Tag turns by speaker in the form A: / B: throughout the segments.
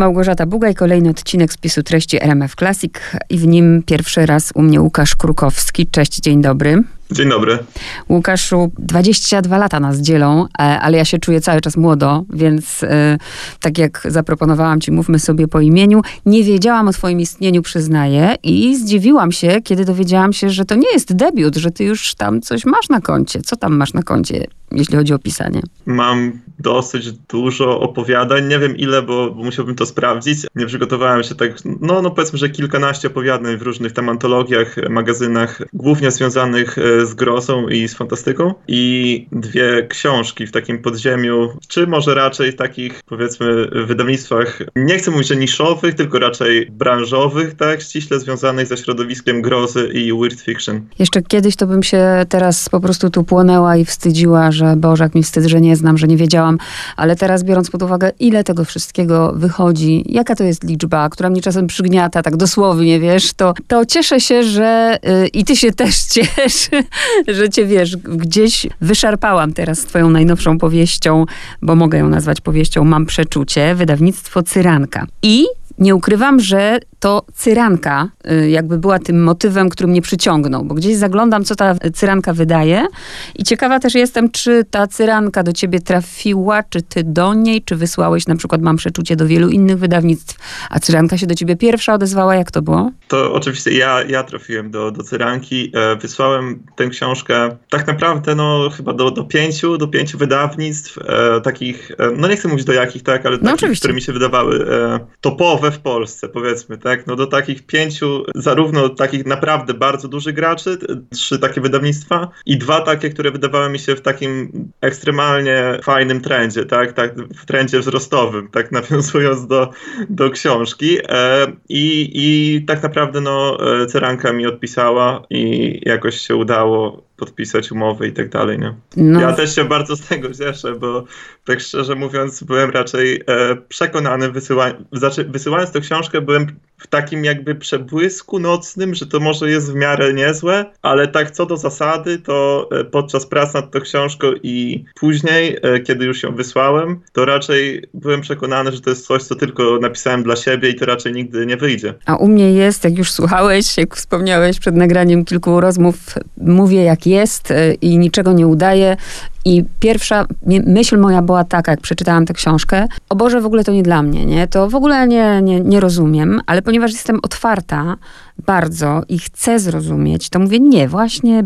A: Małgorzata Bugaj, kolejny odcinek spisu treści RMF Classic i w nim pierwszy raz u mnie Łukasz Krukowski. Cześć, dzień dobry.
B: Dzień dobry.
A: Łukaszu, 22 lata nas dzielą, e, ale ja się czuję cały czas młodo, więc e, tak jak zaproponowałam ci, mówmy sobie po imieniu. Nie wiedziałam o twoim istnieniu, przyznaję, i zdziwiłam się, kiedy dowiedziałam się, że to nie jest debiut, że ty już tam coś masz na koncie. Co tam masz na koncie, jeśli chodzi o pisanie?
B: Mam dosyć dużo opowiadań, nie wiem ile, bo, bo musiałbym to sprawdzić. Nie przygotowałem się tak, no, no powiedzmy, że kilkanaście opowiadań w różnych tam antologiach, magazynach, głównie związanych e, z grozą i z fantastyką. I dwie książki w takim podziemiu, czy może raczej takich powiedzmy wydawnictwach, nie chcę mówić, że niszowych, tylko raczej branżowych, tak, ściśle związanych ze środowiskiem grozy i weird fiction.
A: Jeszcze kiedyś to bym się teraz po prostu tu płonęła i wstydziła, że Boże, jak mi wstyd, że nie znam, że nie wiedziałam, ale teraz biorąc pod uwagę, ile tego wszystkiego wychodzi, jaka to jest liczba, która mnie czasem przygniata, tak dosłownie, wiesz, to, to cieszę się, że yy, i ty się też ciesz, że cię, wiesz, gdzieś wyszarpałam teraz twoją najnowszą powieścią, bo mogę ją nazwać powieścią Mam Przeczucie, wydawnictwo Cyranka. I nie ukrywam, że to cyranka y, jakby była tym motywem, który mnie przyciągnął, bo gdzieś zaglądam, co ta cyranka wydaje i ciekawa też jestem, czy ta cyranka do ciebie trafiła, czy ty do niej, czy wysłałeś, na przykład mam przeczucie do wielu innych wydawnictw, a cyranka się do ciebie pierwsza odezwała, jak to było?
B: To oczywiście ja, ja trafiłem do, do cyranki, e, wysłałem tę książkę tak naprawdę no chyba do, do pięciu, do pięciu wydawnictw, e, takich, e, no nie chcę mówić do jakich, tak, ale no takich, które mi się wydawały topowe w Polsce, powiedzmy, tak, tak? No do takich pięciu, zarówno takich naprawdę bardzo dużych graczy, trzy takie wydawnictwa i dwa takie, które wydawały mi się w takim ekstremalnie fajnym trendzie, tak? tak w trendzie wzrostowym, tak nawiązując do, do książki. E, i, I tak naprawdę no, e, Ceranka mi odpisała i jakoś się udało podpisać umowy i tak dalej, nie? No. Ja też się bardzo z tego cieszę, bo tak szczerze mówiąc byłem raczej e, przekonany, wysyła, znaczy, wysyłając tę książkę byłem w takim jakby przebłysku nocnym, że to może jest w miarę niezłe, ale tak co do zasady, to e, podczas prac nad tą książką i później, e, kiedy już ją wysłałem, to raczej byłem przekonany, że to jest coś, co tylko napisałem dla siebie i to raczej nigdy nie wyjdzie.
A: A u mnie jest, jak już słuchałeś, jak wspomniałeś przed nagraniem kilku rozmów, mówię jak jest e, i niczego nie udaję i pierwsza myśl moja była taka, jak przeczytałam tę książkę, o Boże, w ogóle to nie dla mnie, nie? To w ogóle nie, nie, nie rozumiem, ale ponieważ jestem otwarta bardzo i chcę zrozumieć, to mówię, nie, właśnie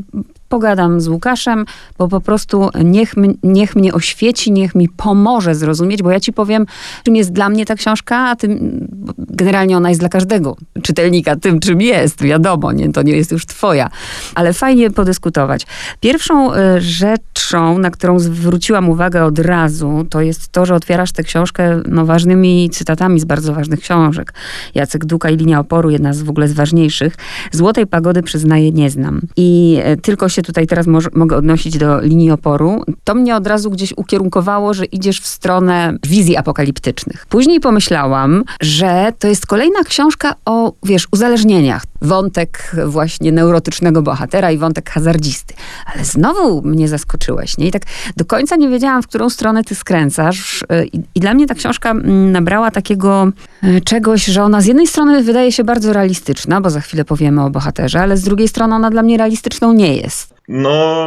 A: pogadam z Łukaszem, bo po prostu niech, niech mnie oświeci, niech mi pomoże zrozumieć, bo ja ci powiem, czym jest dla mnie ta książka, a tym generalnie ona jest dla każdego czytelnika tym, czym jest, wiadomo, nie, to nie jest już twoja, ale fajnie podyskutować. Pierwszą e, rzeczą, na którą zwróciłam uwagę od razu, to jest to, że otwierasz tę książkę no, ważnymi cytatami z bardzo ważnych książek. Jacek Duka i Linia Oporu, jedna z w ogóle z ważniejszych. Złotej Pagody przyznaję nie znam. I e, tylko się tutaj teraz mo mogę odnosić do linii oporu, to mnie od razu gdzieś ukierunkowało, że idziesz w stronę wizji apokaliptycznych. Później pomyślałam, że to jest kolejna książka o, wiesz, uzależnieniach. Wątek właśnie neurotycznego bohatera i wątek hazardzisty. Ale znowu mnie zaskoczyłeś, nie? I tak do końca nie wiedziałam, w którą stronę ty skręcasz. I, i dla mnie ta książka mm, nabrała takiego e, czegoś, że ona z jednej strony wydaje się bardzo realistyczna, bo za chwilę powiemy o bohaterze, ale z drugiej strony ona dla mnie realistyczną nie jest.
B: No,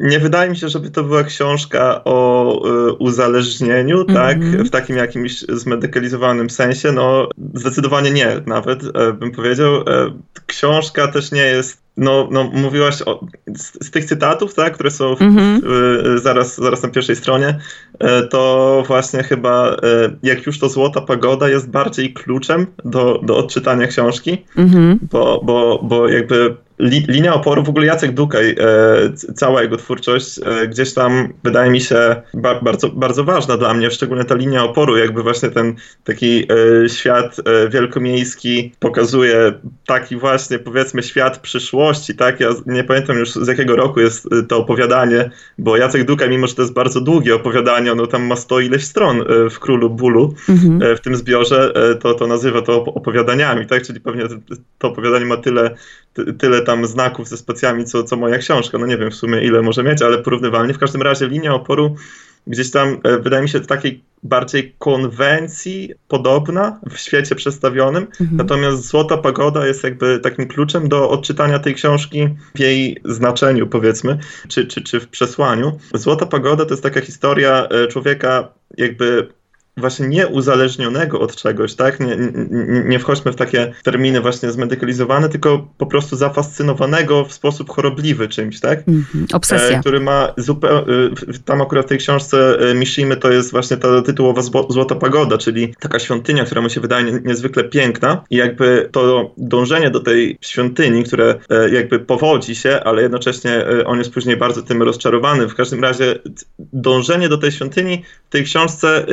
B: nie wydaje mi się, żeby to była książka o y, uzależnieniu, mm -hmm. tak? W takim jakimś zmedykalizowanym sensie. No, zdecydowanie nie, nawet e, bym powiedział. E, książka też nie jest no, no mówiłaś o, z, z, tych cytatów, tak, które są w, mm-hmm. w, zaraz, zaraz na pierwszej stronie, e, to właśnie chyba e, jak już to Złota Pagoda jest bardziej kluczem do, do odczytania książki, mm-hmm. bo, bo, bo jakby li, linia oporu, w ogóle Jacek Dukaj, e, cała jego twórczość e, gdzieś tam wydaje mi się ba, bardzo, bardzo ważna dla mnie, szczególnie ta linia oporu, jakby właśnie ten taki e, świat e, wielkomiejski pokazuje taki właśnie powiedzmy świat przyszłości, tak? Ja nie pamiętam już z jakiego roku jest e, to opowiadanie, bo Jacek Dukaj, mimo że to jest bardzo długie opowiadanie, ono tam ma sto ileś stron e, w Królu Bólu, mhm. w tym zbiorze, to, to nazywa to opowiadaniami, tak? Czyli pewnie to opowiadanie ma tyle, tyle tam znaków ze spacjami, co, co moja książka. No nie wiem w sumie ile może mieć, ale porównywalnie. W każdym razie linia oporu gdzieś tam, e, wydaje mi się, takiej bardziej konwencji podobna w świecie przedstawionym. Mhm. Natomiast Złota Pagoda jest jakby takim kluczem do odczytania tej książki w jej znaczeniu, powiedzmy, czy, czy, czy w przesłaniu. Złota Pagoda to jest taka historia e, człowieka jakby właśnie nieuzależnionego od czegoś, tak? Nie, nie, nie wchodźmy w takie terminy właśnie zmedykalizowane, tylko po prostu zafascynowanego w sposób chorobliwy czymś, tak? Mm
A: -hmm. Obsesja.
B: E, który ma zupełnie, tam akurat w tej książce e, Mishimy to jest właśnie ta tytułowa Złota Pagoda, czyli taka świątynia, która mu się wydaje niezwykle piękna i jakby to dążenie do tej świątyni, które e, jakby powodzi się, ale jednocześnie on jest później bardzo tym rozczarowany. W każdym razie dążenie do tej świątyni tej książce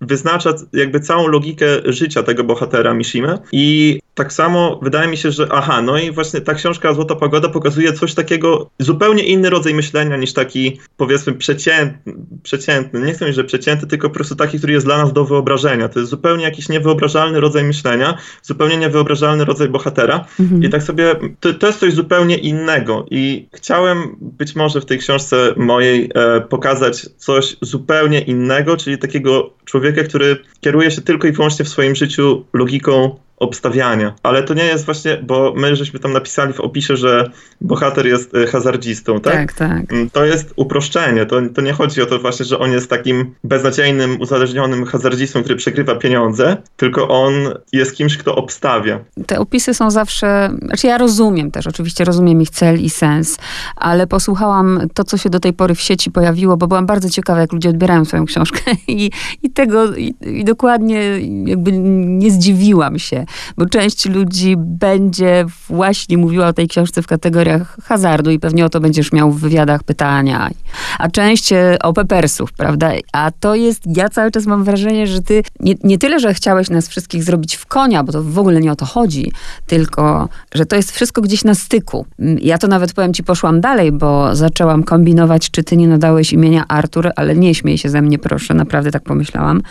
B: wyznacza jakby całą logikę życia tego bohatera Mishima i tak samo wydaje mi się, że aha, no i właśnie ta książka Złota Pagoda pokazuje coś takiego, zupełnie inny rodzaj myślenia niż taki powiedzmy przeciętny, przeciętny. nie chcę mówić, że przeciętny, tylko po prostu taki, który jest dla nas do wyobrażenia. To jest zupełnie jakiś niewyobrażalny rodzaj myślenia, zupełnie niewyobrażalny rodzaj bohatera mhm. i tak sobie, to, to, jest coś zupełnie innego i chciałem być może w tej książce mojej e, pokazać coś zupełnie innego, czyli takiego człowieka, który kieruje się tylko i wyłącznie w swoim życiu logiką obstawiania. Ale to nie jest właśnie, bo my żeśmy tam napisali w opisie, że bohater jest e, hazardzistą, tak?
A: Tak, tak.
B: Mm, to jest uproszczenie. To, to nie chodzi o to właśnie, że on jest takim beznadziejnym, uzależnionym hazardzistą, który przegrywa pieniądze, tylko on jest kimś, kto obstawia.
A: Te opisy są zawsze, znaczy ja rozumiem też, oczywiście rozumiem ich cel i sens, ale posłuchałam to, co się do tej pory w sieci pojawiło, bo byłam bardzo ciekawa, jak ludzie odbierają swoją książkę i, i tego, i, i dokładnie jakby nie zdziwiłam się bo część ludzi będzie właśnie mówiła o tej książce w kategoriach hazardu i pewnie o to będziesz miał w wywiadach pytania. A część e, o pepersów, prawda? A to jest, ja cały czas mam wrażenie, że ty nie, nie tyle, że chciałeś nas wszystkich zrobić w konia, bo to w ogóle nie o to chodzi, tylko, że to jest wszystko gdzieś na styku. Mm, ja to nawet, powiem ci, poszłam dalej, bo zaczęłam kombinować, czy ty nie nadałeś imienia Artur, ale nie śmiej się ze mnie, proszę, naprawdę tak pomyślałam,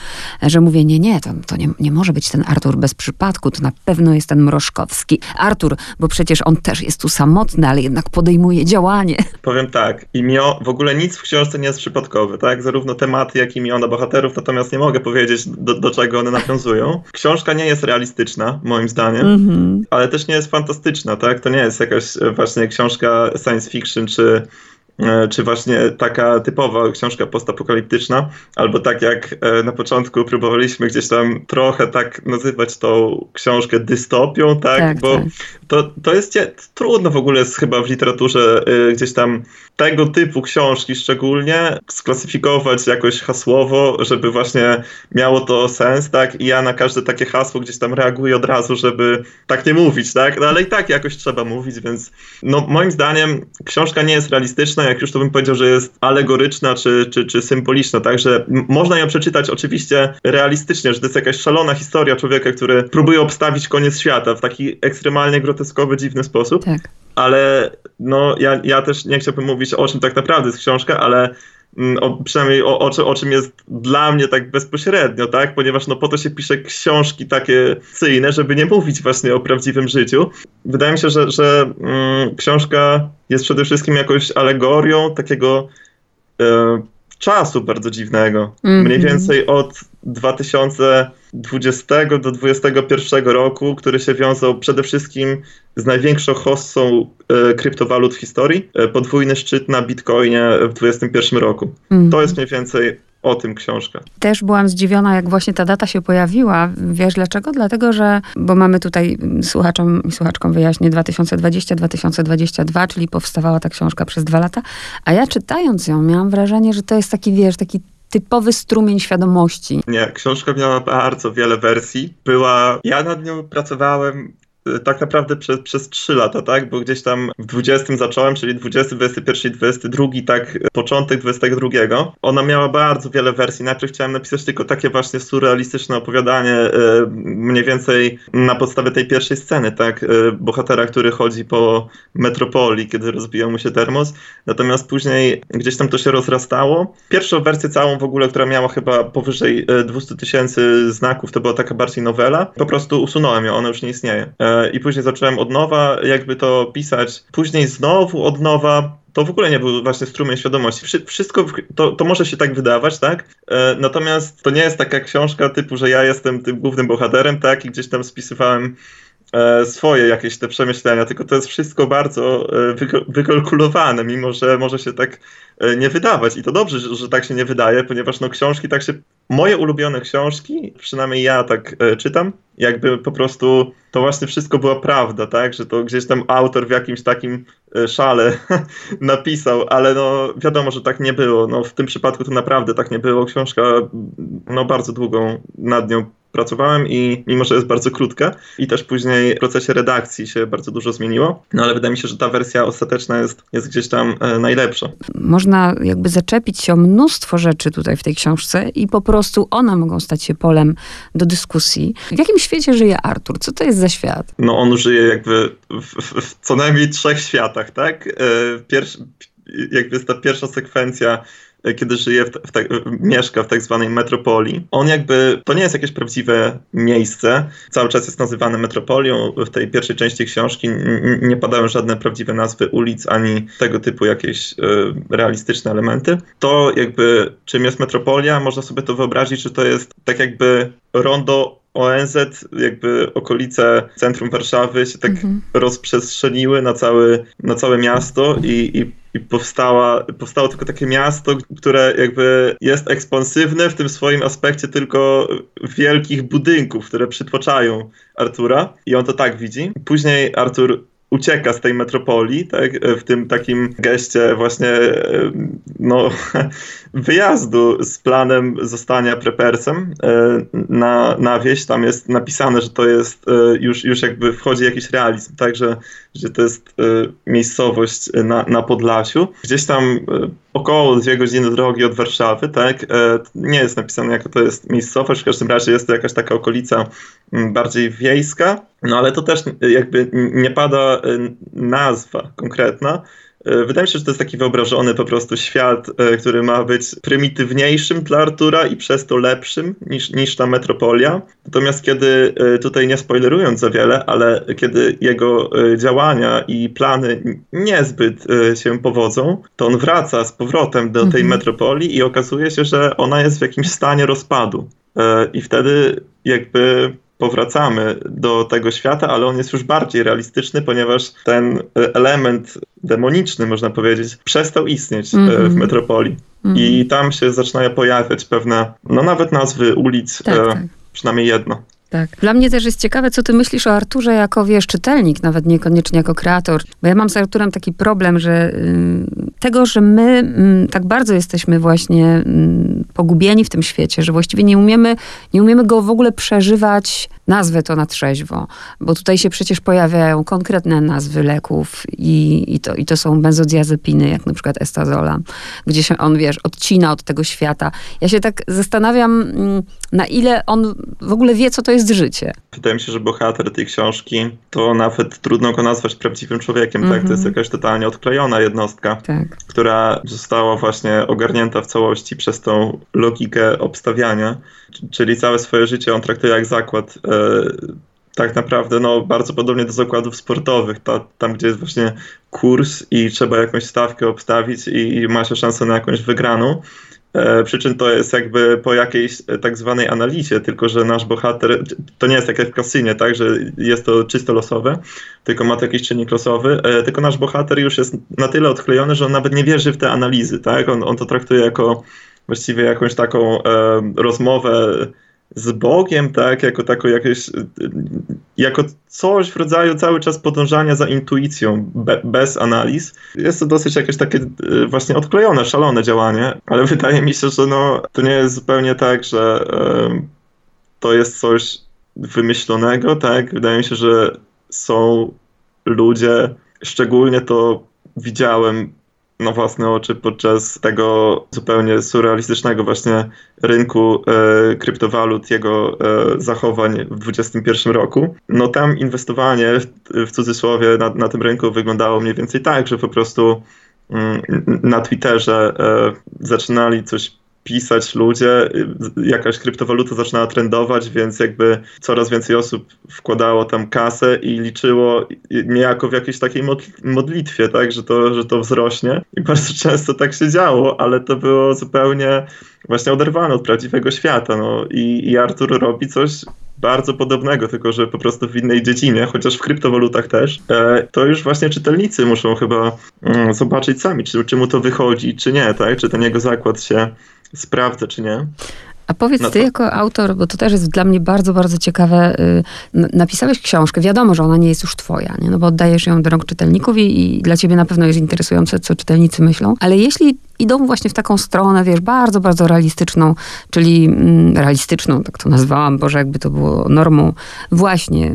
A: że mówię, nie, nie, to, to nie, nie może być ten Artur bez przypadku, to na pewno jest ten Mrożkowski. Artur, bo przecież on też jest tu samotny, ale jednak podejmuje działanie.
B: Powiem tak, imio, w ogóle nic w książce nie jest przypadkowe, tak? Zarówno tematy, jak i imiona bohaterów, natomiast nie mogę powiedzieć, do, do czego one nawiązują. Książka nie jest realistyczna, moim zdaniem, mm -hmm. ale też nie jest fantastyczna, tak? To nie jest jakaś e, właśnie książka science fiction, czy czy właśnie taka typowa książka postapokaliptyczna, albo tak jak e, na początku próbowaliśmy gdzieś tam trochę tak nazywać tą książkę dystopią, tak? tak Bo tak. To, to jest trudno w ogóle jest chyba w literaturze e, gdzieś tam tego typu książki szczególnie sklasyfikować jakoś hasłowo, żeby właśnie miało to sens, tak? I ja na każde takie hasło gdzieś tam reaguję od razu, żeby tak nie mówić, tak? No ale i tak jakoś trzeba mówić, więc no moim zdaniem książka nie jest realistyczna, jak już to bym powiedział, że jest alegoryczna czy, czy, czy symboliczna, także można ją przeczytać oczywiście realistycznie, że to jest jakaś szalona historia człowieka, który próbuje obstawić koniec świata w taki ekstremalnie groteskowy, dziwny sposób. Tak. Ale no, ja, ja też nie chciałbym mówić o czym tak naprawdę jest książka, ale mm, o, przynajmniej o, o, o, czym jest dla mnie tak bezpośrednio, tak? Ponieważ no po to się pisze książki takie cyjne, żeby nie mówić właśnie o prawdziwym życiu. Wydaje mi się, że, że mm, książka jest przede wszystkim jakąś alegorią takiego e, czasu bardzo dziwnego. Mm -hmm. Mniej więcej od 2020 do 2021 roku, który się wiązał przede wszystkim z największą hossą e, kryptowalut w historii. E, podwójny szczyt na Bitcoinie w 2021 roku. Mm. To jest mniej więcej o tym książka.
A: Też byłam zdziwiona, jak właśnie ta data się pojawiła. Wiesz dlaczego? Dlatego, że, bo mamy tutaj słuchaczom i słuchaczkom wyjaśnię 2020-2022, czyli powstawała ta książka przez dwa lata, a ja czytając ją miałam wrażenie, że to jest taki, wiesz, taki typowy strumień świadomości.
B: Nie, książka miała bardzo wiele wersji. Była, ja nad nią pracowałem tak naprawdę przez, przez 3 lata, tak? Bo gdzieś tam w 20 zacząłem, czyli 20, 21 22, tak początek 22. Ona miała bardzo wiele wersji. Najpierw chciałem napisać tylko takie właśnie surrealistyczne opowiadanie, e, mniej więcej na podstawie tej pierwszej sceny, tak? E, bohatera, który chodzi po metropolii, kiedy rozbija mu się termos. Natomiast później gdzieś tam to się rozrastało. Pierwszą wersję całą w ogóle, która miała chyba powyżej 200 e, tysięcy znaków, to była taka bardziej nowela. Po prostu usunąłem ją, ona już nie istnieje i później zacząłem od nowa jakby to pisać. Później znowu od nowa to w ogóle nie był właśnie strumień świadomości. Wszystko, to, to może się tak wydawać, tak? E, natomiast to nie jest taka książka typu, że ja jestem tym głównym bohaterem, tak? I gdzieś tam spisywałem swoje jakieś te przemyślenia, tylko to jest wszystko bardzo e, wykalkulowane, mimo że może się tak e, nie wydawać. I to dobrze, że, tak się nie wydaje, ponieważ no książki tak się. Moje ulubione książki, przynajmniej ja tak czytam, jakby po prostu to właśnie wszystko była prawda, tak? Że to gdzieś tam autor w jakimś takim szale napisał, ale no wiadomo, że tak nie było. No w tym przypadku to naprawdę tak nie było. Książka no bardzo długą nad nią pracowałem i mimo, że jest bardzo krótka i też później w procesie redakcji się bardzo dużo zmieniło, no ale wydaje mi się, że ta wersja ostateczna jest, jest gdzieś tam e, najlepsza.
A: Można jakby zaczepić się o mnóstwo rzeczy tutaj w tej książce i po prostu one mogą stać się polem do dyskusji. W jakim świecie żyje Artur? Co to jest za świat?
B: No on żyje jakby w, w, w co najmniej trzech światach, tak? E, pierwszy, jakby jest ta pierwsza sekwencja kiedy żyje, w, w tak, mieszka w tak zwanej metropolii. On jakby, to nie jest jakieś prawdziwe miejsce, cały czas jest nazywane metropolią. W tej pierwszej części książki nie padają żadne prawdziwe nazwy ulic, ani tego typu jakieś y, realistyczne elementy. To jakby, czym jest metropolia, można sobie to wyobrazić, że to jest tak jakby rondo ONZ, jakby okolice centrum Warszawy się tak mhm. rozprzestrzeniły na, cały, na całe miasto i, i, i powstała, powstało tylko takie miasto, które jakby jest ekspansywne w tym swoim aspekcie tylko wielkich budynków, które przytłaczają Artura i on to tak widzi. Później Artur ucieka z tej metropolii, tak, w tym takim geście właśnie no, wyjazdu z planem zostania prepersem e, na, na wieś. Tam jest napisane, że to jest e, już, już jakby wchodzi jakiś realizm, także że to jest e, miejscowość na, na Podlasiu. Gdzieś tam około dwie godziny drogi od Warszawy, tak? Nie jest napisane, jaka to jest miejscowość, w każdym razie jest to jakaś taka okolica bardziej wiejska, no ale to też jakby nie pada nazwa konkretna, E, wydaje mi się, że to jest taki wyobrażony po prostu świat, e, który ma być prymitywniejszym dla Artura i przez to lepszym niż, niż ta metropolia. Natomiast kiedy, tutaj nie spoilerując za wiele, ale kiedy jego działania i plany niezbyt się powodzą, to on wraca z powrotem do tej mhm. metropolii i okazuje się, że ona jest w jakimś stanie rozpadu. I wtedy jakby powracamy do tego świata, ale on jest już bardziej realistyczny, ponieważ ten element demoniczny, można powiedzieć, przestał istnieć mm -hmm. w mhm. metropolii. Mm -hmm. I tam się zaczynają pojawiać pewne, no nawet nazwy ulic, tak, e, tak. przynajmniej jedno.
A: Tak. Dla mnie też jest ciekawe, co ty myślisz o Arturze jako, wiesz, czytelnik, nawet niekoniecznie jako kreator. Bo ja mam z Arturem taki problem, że y, tego, że my y, tak bardzo jesteśmy właśnie y, pogubieni w tym świecie, że właściwie nie umiemy, nie umiemy go w ogóle przeżywać, nazwę to na trzeźwo. Bo tutaj się przecież pojawiają konkretne nazwy leków i, i, to, i to są benzodiazepiny, jak na przykład estazola, gdzie się on, wiesz, odcina od tego świata. Ja się tak zastanawiam, mm, na ile on w ogóle wie, co to jest życie.
B: Wydaje mi się, że bohater tej książki, to nawet trudno go nazwać prawdziwym człowiekiem, mm -hmm. tak? To jest mhm. jakaś totalnie odklejona jednostka, tak. która została właśnie ogarnięta w całości przez tą logikę obstawiania, czyli całe swoje życie on traktuje jak zakład. E, tak naprawdę no, bardzo podobnie do zakładów sportowych, ta, tam gdzie jest właśnie kurs i trzeba jakąś stawkę obstawić i, i ma się szansę na jakąś wygraną. E, przy czym to jest jakby po jakiejś e, tak zwanej analizie, tylko że nasz bohater, to nie jest tak jak w kasynie, tak, że jest to czysto losowe, tylko ma to jakiś czynnik losowy, e, tylko nasz bohater już jest na tyle odklejony, że on nawet nie wierzy w te analizy, tak, on, on to traktuje jako właściwie jakąś taką e, rozmowę z Bogiem, tak, jako taką jakieś, jako coś w rodzaju cały czas podążania za intuicją, be, bez analiz. Jest to dosyć jakieś takie e, właśnie odklejone, szalone działanie, ale wydaje mi się, że no, to nie jest zupełnie tak, że e, to jest coś wymyślonego, tak, wydaje mi się, że są ludzie, szczególnie to widziałem na własne oczy podczas tego zupełnie surrealistycznego właśnie rynku e, kryptowalut, jego e, zachowań w 2021 roku. No tam inwestowanie w, w cudzysłowie na, na tym rynku wyglądało mniej więcej tak, że po prostu mm, na Twitterze e, zaczynali coś pisać ludzie, jakaś kryptowaluta zaczynała trendować, więc jakby coraz więcej osób wkładało tam kasę i liczyło niejako w jakiejś takiej modlitwie, tak, że to, że to wzrośnie. I bardzo często tak się działo, ale to było zupełnie właśnie oderwane od prawdziwego świata. No. I, I Artur robi coś bardzo podobnego, tylko że po prostu w innej dziedzinie, chociaż w kryptowalutach też, e, to już właśnie czytelnicy muszą chyba mm, zobaczyć sami, czy, czy mu to wychodzi, czy nie, tak? Czy ten jego zakład się sprawdza, czy nie.
A: A powiedz, no to... ty jako autor, bo to też jest dla mnie bardzo, bardzo ciekawe, y, napisałeś książkę, wiadomo, że ona nie jest już twoja, nie? no bo oddajesz ją do rąk czytelników i, i dla ciebie na pewno jest interesujące, co czytelnicy myślą, ale jeśli idą właśnie w taką stronę, wiesz, bardzo, bardzo realistyczną, czyli mm, realistyczną, tak to nazwałam, Boże, jakby to było normą, właśnie,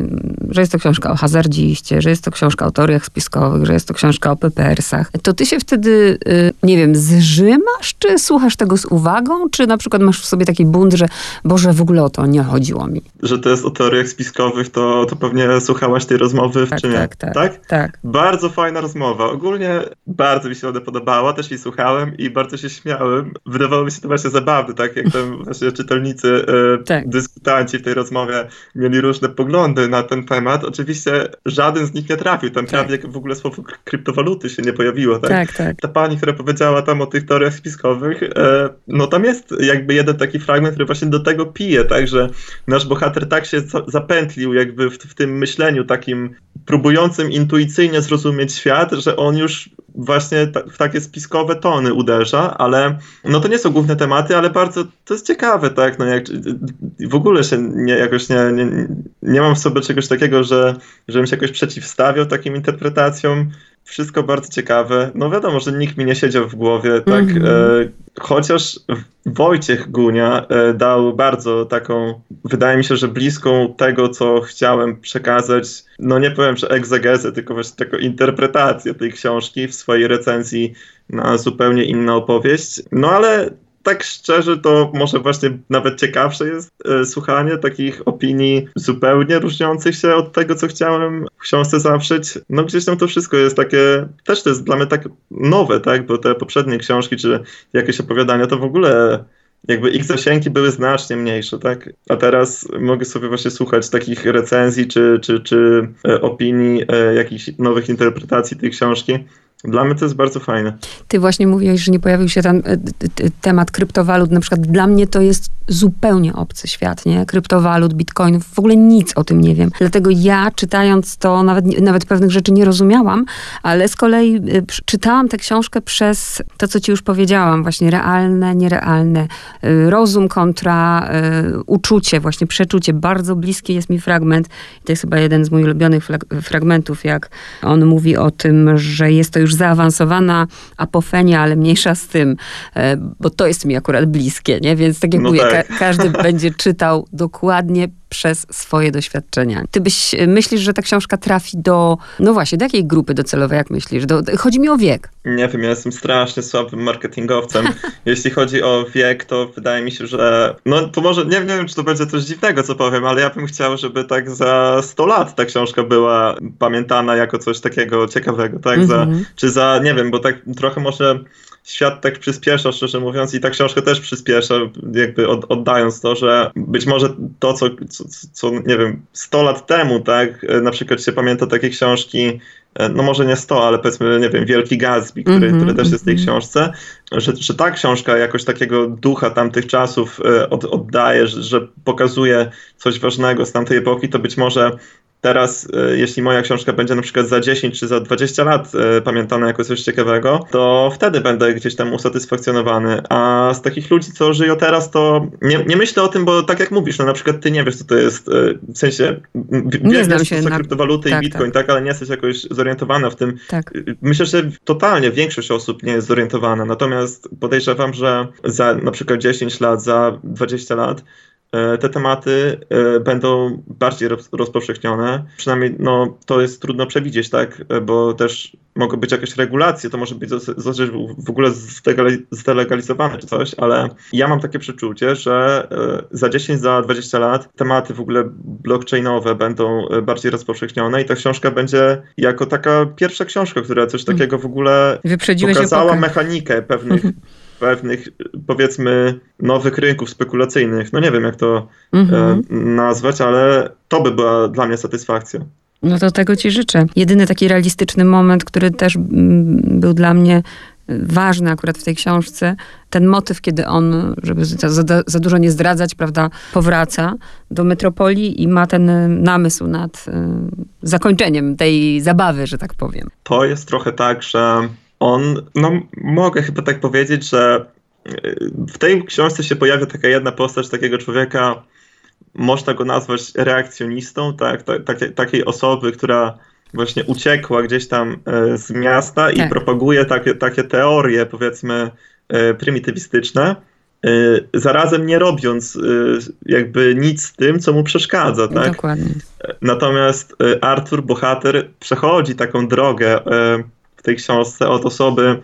A: że jest to książka o hazardziście, że jest to książka o teoriach spiskowych, że jest to książka o PPR-sach, to ty się wtedy, y, nie wiem, zrzymasz, czy słuchasz tego z uwagą, czy na przykład masz w sobie taki bunt, że Boże, w ogóle o to nie chodziło mi.
B: Że to jest o teoriach spiskowych, to, to pewnie słuchałaś tej rozmowy,
A: tak,
B: nie?
A: Tak, tak, tak, tak.
B: Bardzo fajna rozmowa. Ogólnie bardzo mi się ona podobała, też jej słuchałem i bardzo się śmiałem. Wydawało mi się to właśnie zabawne, tak? Jak tam właśnie czytelnicy, e, tak. dyskutanci w tej rozmowie mieli różne poglądy na ten temat. Oczywiście żaden z nich nie trafił. Tam tak. prawie w ogóle słowo kryptowaluty się nie pojawiło, tak?
A: tak? Tak,
B: Ta pani, która powiedziała tam o tych teoriach spiskowych, e, no tam jest jakby jeden taki fragment, który właśnie do tego pije, tak? Że nasz bohater tak się zapętlił jakby w, w tym myśleniu takim próbującym intuicyjnie zrozumieć świat, że on już właśnie w takie spiskowe tony uderza, ale no to nie są główne tematy, ale bardzo to jest ciekawe, tak, no jak w ogóle się nie, jakoś nie, nie, nie mam w sobie czegoś takiego, że żebym się jakoś przeciwstawiał takim interpretacjom, wszystko bardzo ciekawe. No wiadomo, że nikt mi nie siedział w głowie, tak. Mm -hmm. e, chociaż Wojciech Gunia e, dał bardzo taką, wydaje mi się, że bliską tego, co chciałem przekazać, no nie powiem, że egzegezę, tylko właśnie taką interpretację tej książki w swojej recenzji na zupełnie inną opowieść. No ale tak szczerze, to może właśnie nawet ciekawsze jest e, słuchanie takich opinii zupełnie różniących się od tego, co chciałem w książce zawrzeć. No gdzieś tam to wszystko jest takie, też to jest dla mnie tak nowe, tak, bo te poprzednie książki czy jakieś opowiadania to w ogóle jakby ich zasięgi były znacznie mniejsze, tak? A teraz mogę sobie właśnie słuchać takich recenzji czy, czy, czy e, opinii, e, jakichś nowych interpretacji tej książki dla mnie to jest bardzo fajne.
A: Ty właśnie mówiłeś, że nie pojawił się ten e, temat kryptowalut. Na przykład dla mnie to jest zupełnie obcy świat, nie? Kryptowalut, bitcoinów, w ogóle nic o tym nie wiem. Dlatego ja czytając to nawet, nawet pewnych rzeczy nie rozumiałam, ale z kolei e, czytałam tę książkę przez to, co ci już powiedziałam, właśnie realne, nierealne, e, rozum kontra uczucie, właśnie przeczucie. Bardzo bliski jest mi fragment, to jest chyba jeden z moich ulubionych fragmentów, jak on mówi o tym, że jest to już już zaawansowana apofenia, ale mniejsza z tym, e, bo to jest mi akurat bliskie, nie? Więc tak jak no mówię, tak. Ka każdy będzie czytał dokładnie przez swoje doświadczenia. Ty byś, e, myślisz, że ta książka trafi do, no właśnie, do jakiej grupy docelowej, jak myślisz? Do, chodzi mi o wiek.
B: Nie wiem, ja jestem strasznie słabym marketingowcem. Jeśli chodzi o wiek, to wydaje mi się, że, no to może, nie, nie wiem, czy to będzie coś dziwnego, co powiem, ale ja bym chciał, żeby tak za 100 lat ta książka była pamiętana jako coś takiego ciekawego, tak? Za, mhm. czy za, nie wiem, bo tak trochę może świat tak przyspiesza, szczerze mówiąc, i ta książka też przyspiesza, jakby od, oddając to, że być może to, co, co, co, nie wiem, 100 lat temu, tak, na przykład się pamięta takie książki, no może nie 100, ale powiedzmy, nie wiem, Wielki Gatsby, który, mm -hmm, który też jest w tej mhm. książce, że, że ta książka jakoś takiego ducha tamtych czasów e, od, oddaje, że, że pokazuje coś ważnego z tamtej epoki, to być może Teraz, e, jeśli moja książka będzie na przykład za 10 czy za 20 lat e, pamiętana jako coś ciekawego, to wtedy będę gdzieś tam usatysfakcjonowany. A z takich ludzi, co żyją teraz, to nie, nie myślę o tym, bo tak jak mówisz, no na przykład ty nie wiesz, co to jest, e, w sensie
A: nie znam się
B: na... kryptowaluty tak, i bitcoin, tak. tak. ale nie jesteś jakoś zorientowana w tym. Tak. Myślę, że totalnie większość osób nie jest zorientowana, natomiast podejrzewam, że za na przykład 10 lat, za 20 lat te tematy e, będą bardziej rozpowszechnione. Przynajmniej no, to jest trudno przewidzieć, tak? E, bo też mogą być jakieś regulacje, to może być w ogóle zdelegalizowane czy coś, ale ja mam takie przeczucie, że za 10, za 20 lat tematy w ogóle blockchainowe będą bardziej rozpowszechnione i ta książka będzie jako taka pierwsza książka, która coś takiego w ogóle
A: Wyprzedziłeś
B: pokazała epokę. mechanikę pewnych pewnych, powiedzmy, nowych rynków spekulacyjnych. No nie wiem, jak to mhm. nazwać, ale to by była dla mnie satysfakcja.
A: No to tego ci życzę. Jedyny taki realistyczny moment, który też mm, był dla mnie ważny akurat w tej książce, ten motyw, kiedy on, żeby za, za, dużo nie zdradzać, prawda, powraca do metropolii i ma ten namysł nad y, zakończeniem tej zabawy, że tak powiem.
B: To jest trochę tak, że on, no mogę chyba tak powiedzieć, że y, w tej książce się pojawia taka jedna postać takiego człowieka, można go nazwać reakcjonistą, tak, tak, tak takiej osoby, która właśnie uciekła gdzieś tam e, z miasta i tak. propaguje takie, takie teorie, powiedzmy, e, prymitywistyczne, e, zarazem nie robiąc jakby nic z tym, co mu przeszkadza. Tak?
A: Dokładnie.
B: Natomiast Arthur, bohater, przechodzi taką drogę tej książce od osoby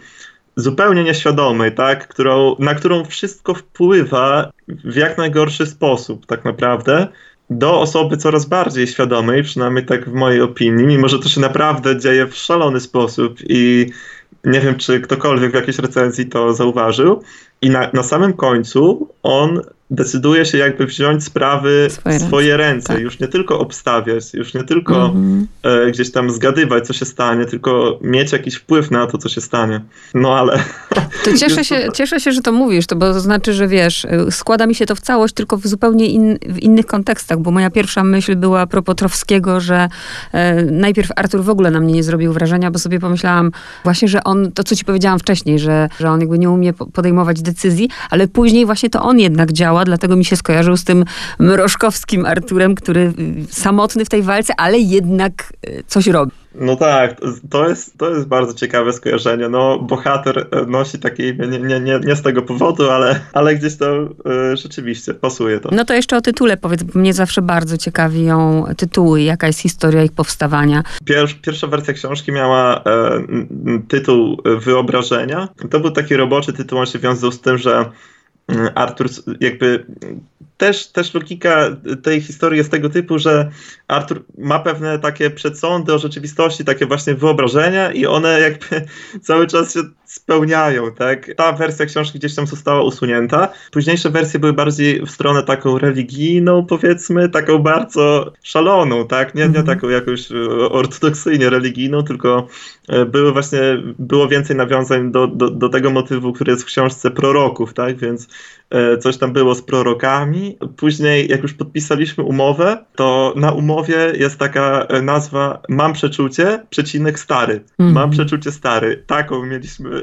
B: zupełnie nieświadomej, tak? Którą, na którą wszystko wpływa w jak najgorszy sposób, tak naprawdę do osoby coraz bardziej świadomej, przynajmniej tak w mojej opinii, mimo że to się naprawdę dzieje w szalony sposób i nie wiem, czy ktokolwiek w jakiejś recenzji to zauważył. I na, na samym końcu on decyduje się jakby wziąć sprawy swoje, w swoje ręce, tak. już nie tylko obstawiać, już nie tylko -hmm. e, gdzieś tam zgadywać, co się stanie, tylko mieć jakiś wpływ na to, co się stanie. No ale...
A: To cieszę się, cieszę się, że to mówisz, to bo to znaczy, że wiesz, e, składa mi się to w całość, tylko w zupełnie in, w innych kontekstach, bo moja pierwsza myśl była a propos Trowskiego, że e, najpierw Artur w ogóle na mnie nie zrobił wrażenia, bo sobie pomyślałam właśnie, że on, to co ci powiedziałam wcześniej, że, że on jakby nie umie podejmować decyzji, ale później właśnie to on jednak działa dlatego mi się skojarzył z tym mrożkowskim Arturem, który y, samotny w tej walce, ale jednak y, coś robi.
B: No tak, to jest, to jest bardzo ciekawe skojarzenie. No, bohater e, nosi takie imię nie, nie, nie, nie z tego powodu, ale, ale gdzieś to y, rzeczywiście pasuje to.
A: No to jeszcze o tytule powiedz, bo mnie zawsze bardzo ciekawią tytuły, jaka jest historia ich powstawania.
B: Pier, pierwsza wersja książki miała e, tytuł Wyobrażenia. To był taki roboczy tytuł, on się wiązał z tym, że Artur jakby też, też logika tej historii jest tego typu, że Artur ma pewne takie przedsądy o rzeczywistości, takie właśnie wyobrażenia i one jakby cały czas się spełniają, tak? Ta wersja książki gdzieś tam została usunięta. Późniejsze wersje były bardziej w stronę taką religijną, powiedzmy, taką bardzo szaloną, tak? Nie, nie mhm. taką jakoś e, ortodoksyjnie religijną, tylko e, były właśnie, było więcej nawiązań do, do, do tego motywu, który jest w książce proroków, tak? Więc e, coś tam było z prorokami. Później, jak już podpisaliśmy umowę, to na umowie jest taka nazwa Mam przeczucie, przecinek stary. Mam mhm. przeczucie stary. Taką mieliśmy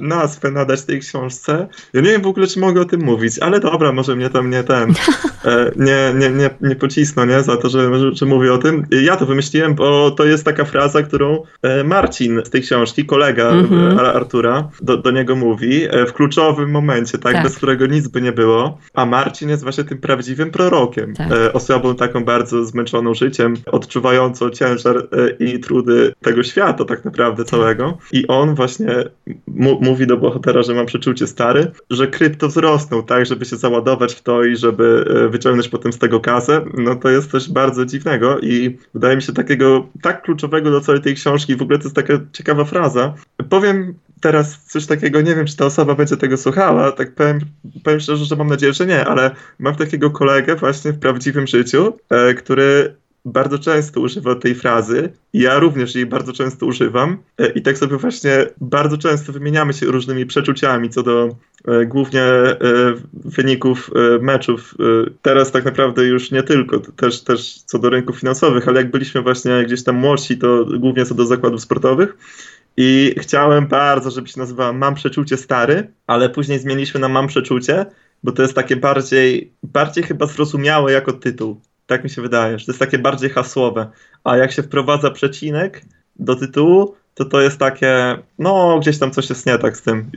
B: nazwę nadać tej książce. Ja nie wiem w ogóle, czy mogę o tym mówić, ale dobra, może mnie tam nie ten, e, nie, nie, nie, nie pocisną, nie, za to, że, że, że mówię o tym. Ja to wymyśliłem, bo to jest taka fraza, którą e, Marcin z tej książki, kolega mm -hmm. Artura, do, do niego mówi w kluczowym momencie, tak, tak, bez którego nic by nie było, a Marcin jest właśnie tym prawdziwym prorokiem, tak. osobą taką bardzo zmęczoną życiem, odczuwającą ciężar i trudy tego świata tak naprawdę całego i on właśnie mówi do bohatera, że mam przeczucie stary, że krypto wzrosnął, tak, żeby się załadować w to i żeby e, wyciągnąć potem z tego kasę, no to jest coś bardzo dziwnego i wydaje mi się takiego tak kluczowego do całej tej książki, w ogóle to jest taka ciekawa fraza. Powiem teraz coś takiego, nie wiem, czy ta osoba będzie tego słuchała, tak powiem, powiem szczerze, że mam nadzieję, że nie, ale mam takiego kolegę właśnie w prawdziwym życiu, e, który bardzo często używa tej frazy. Ja również jej bardzo często używam. E, I tak sobie właśnie bardzo często wymieniamy się różnymi przeczuciami co do e, głównie e, wyników meczów. Teraz tak naprawdę już nie tylko, też, też co do rynków finansowych, ale jak byliśmy właśnie gdzieś tam młodsi, to głównie co do zakładów sportowych. I chciałem bardzo, żeby się nazywała Mam przeczucie stary, ale później zmieniliśmy na Mam przeczucie, bo to jest takie bardziej, bardziej chyba zrozumiałe jako tytuł. Tak mi się wydaje, że to jest takie bardziej hasłowe. A jak się wprowadza przecinek do tytułu, to to jest takie, no gdzieś tam coś jest nie tak z tym.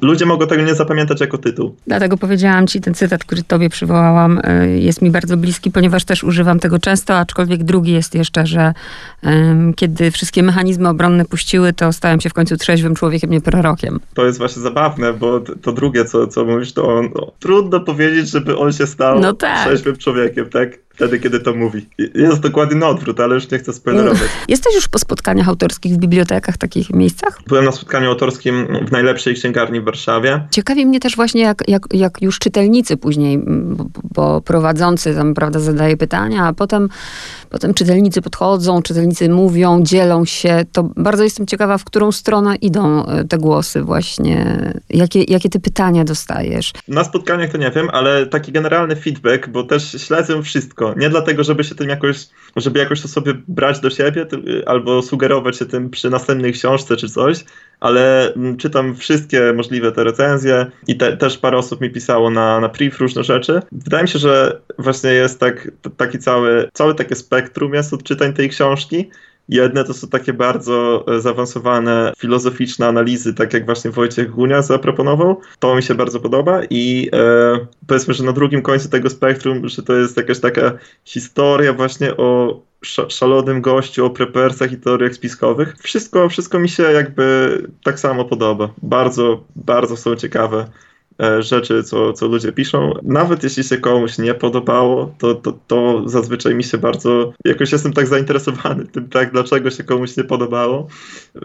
B: Ludzie mogą tego nie zapamiętać jako tytuł.
A: Dlatego powiedziałam ci, ten cytat, który tobie przywołałam, y, jest mi bardzo bliski, ponieważ też używam tego często, aczkolwiek drugi jest jeszcze, że um, kiedy wszystkie mechanizmy obronne puściły, to stałem się w końcu trzeźwym człowiekiem, nie prorokiem.
B: To jest właśnie zabawne, bo to drugie, co, co mówisz, to on, no, trudno powiedzieć, żeby on się stał no tak. trzeźwym człowiekiem, tak? Wtedy, kiedy to mówi. Jest dokładnie na odwrót, ale już nie chcę spoilerować.
A: Jesteś już po spotkaniach autorskich w bibliotekach, takich miejscach?
B: Byłem na spotkaniu autorskim w najlepszej księgarni w Warszawie.
A: Ciekawi mnie też właśnie, jak, jak, jak już czytelnicy później, bo, bo prowadzący tam, prawda, zadaje pytania, a potem, potem czytelnicy podchodzą, czytelnicy mówią, dzielą się. To bardzo jestem ciekawa, w którą stronę idą e, te głosy właśnie. Jakie, jakie ty pytania dostajesz?
B: Na spotkaniach to nie wiem, ale taki generalny feedback, bo też śledzę wszystko. Nie dlatego, żeby się tym jakoś, żeby jakoś to sobie brać do siebie, albo sugerować się tym przy następnej książce czy coś, ale mm, czytam wszystkie możliwe te recenzje i te, też parę osób mi pisało na, na priv różne rzeczy. Wydaje mi się, że właśnie jest tak, taki cały, całe takie spektrum jest od czytań tej książki. Jedne to są takie bardzo e, zaawansowane filozoficzne analizy, tak jak właśnie Wojciech Gunia zaproponował. To mi się bardzo podoba i e, powiedzmy, że na drugim końcu tego spektrum, że to jest jakaś taka historia właśnie o szalonym gościu, o prepersach i teoriach spiskowych. Wszystko, wszystko mi się jakby tak samo podoba. Bardzo, bardzo są ciekawe rzeczy, co, co ludzie piszą. Nawet jeśli się komuś nie podobało, to, to, to zazwyczaj mi się bardzo, jakoś jestem tak zainteresowany tym, tak, dlaczego się komuś nie podobało,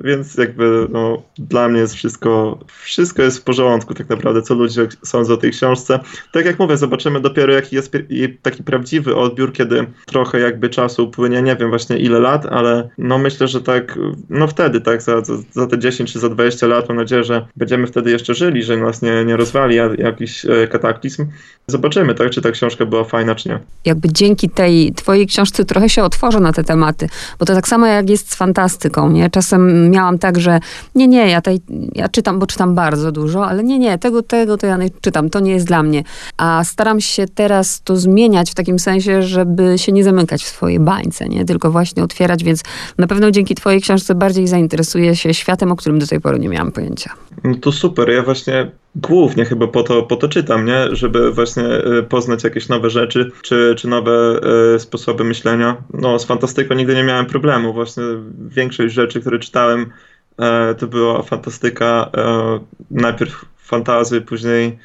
B: więc jakby no, dla mnie jest wszystko, wszystko jest w porządku tak naprawdę, co ludzie sądzą o tej książce. Tak jak mówię, zobaczymy dopiero jaki jest taki prawdziwy odbiór, kiedy trochę jakby czasu upłynie, nie wiem właśnie ile lat, ale no myślę, że tak, no wtedy, tak, za, za, za te 10 czy za 20 lat, mam nadzieję, że będziemy wtedy jeszcze żyli, że nas nie, nie rozwali jakiś e, kataklizm. Zobaczymy, tak, czy ta książka była fajna, czy nie.
A: Jakby dzięki tej twojej książce trochę się otworzę na te tematy, bo to tak samo jak jest z fantastyką, nie? Czasem miałam tak, że nie, nie, ja, tej, ja czytam, bo czytam bardzo dużo, ale nie, nie, tego, tego to ja nie czytam, to nie jest dla mnie. A staram się teraz to zmieniać w takim sensie, żeby się nie zamykać w swojej bańce, nie? Tylko właśnie otwierać, więc na pewno dzięki twojej książce bardziej zainteresuję się światem, o którym do tej pory nie miałam pojęcia.
B: No to super, ja właśnie głównie chyba po to, po to czytam, nie? Żeby właśnie e, poznać jakieś nowe rzeczy, czy, czy nowe e, sposoby myślenia. No, z fantastyką nigdy nie miałem problemu. Właśnie większość rzeczy, które czytałem, e, to była fantastyka, najpierw fantazy, później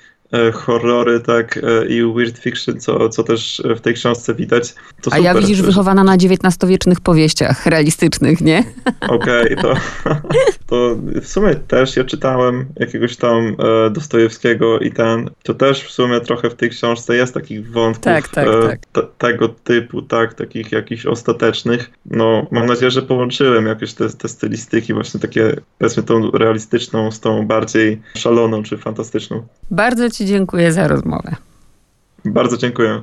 B: horrory, tak, e, i weird fiction, co, co też w tej książce widać.
A: To A super. ja widzisz wychowana na XIX-wiecznych powieściach realistycznych, nie?
B: Okej, okay, to, to w sumie też ja czytałem jakiegoś tam e, Dostojewskiego i ten, to też w sumie trochę w tej książce jest takich wątków
A: tak, tak, tak.
B: Tego typu, tak, takich jakichś ostatecznych. No, mam nadzieję, że połączyłem jakieś te, te stylistyki, właśnie takie, powiedzmy, tą realistyczną z tą bardziej szaloną czy fantastyczną.
A: Bardzo ci Ci dziękuję za rozmowę.
B: Bardzo dziękuję.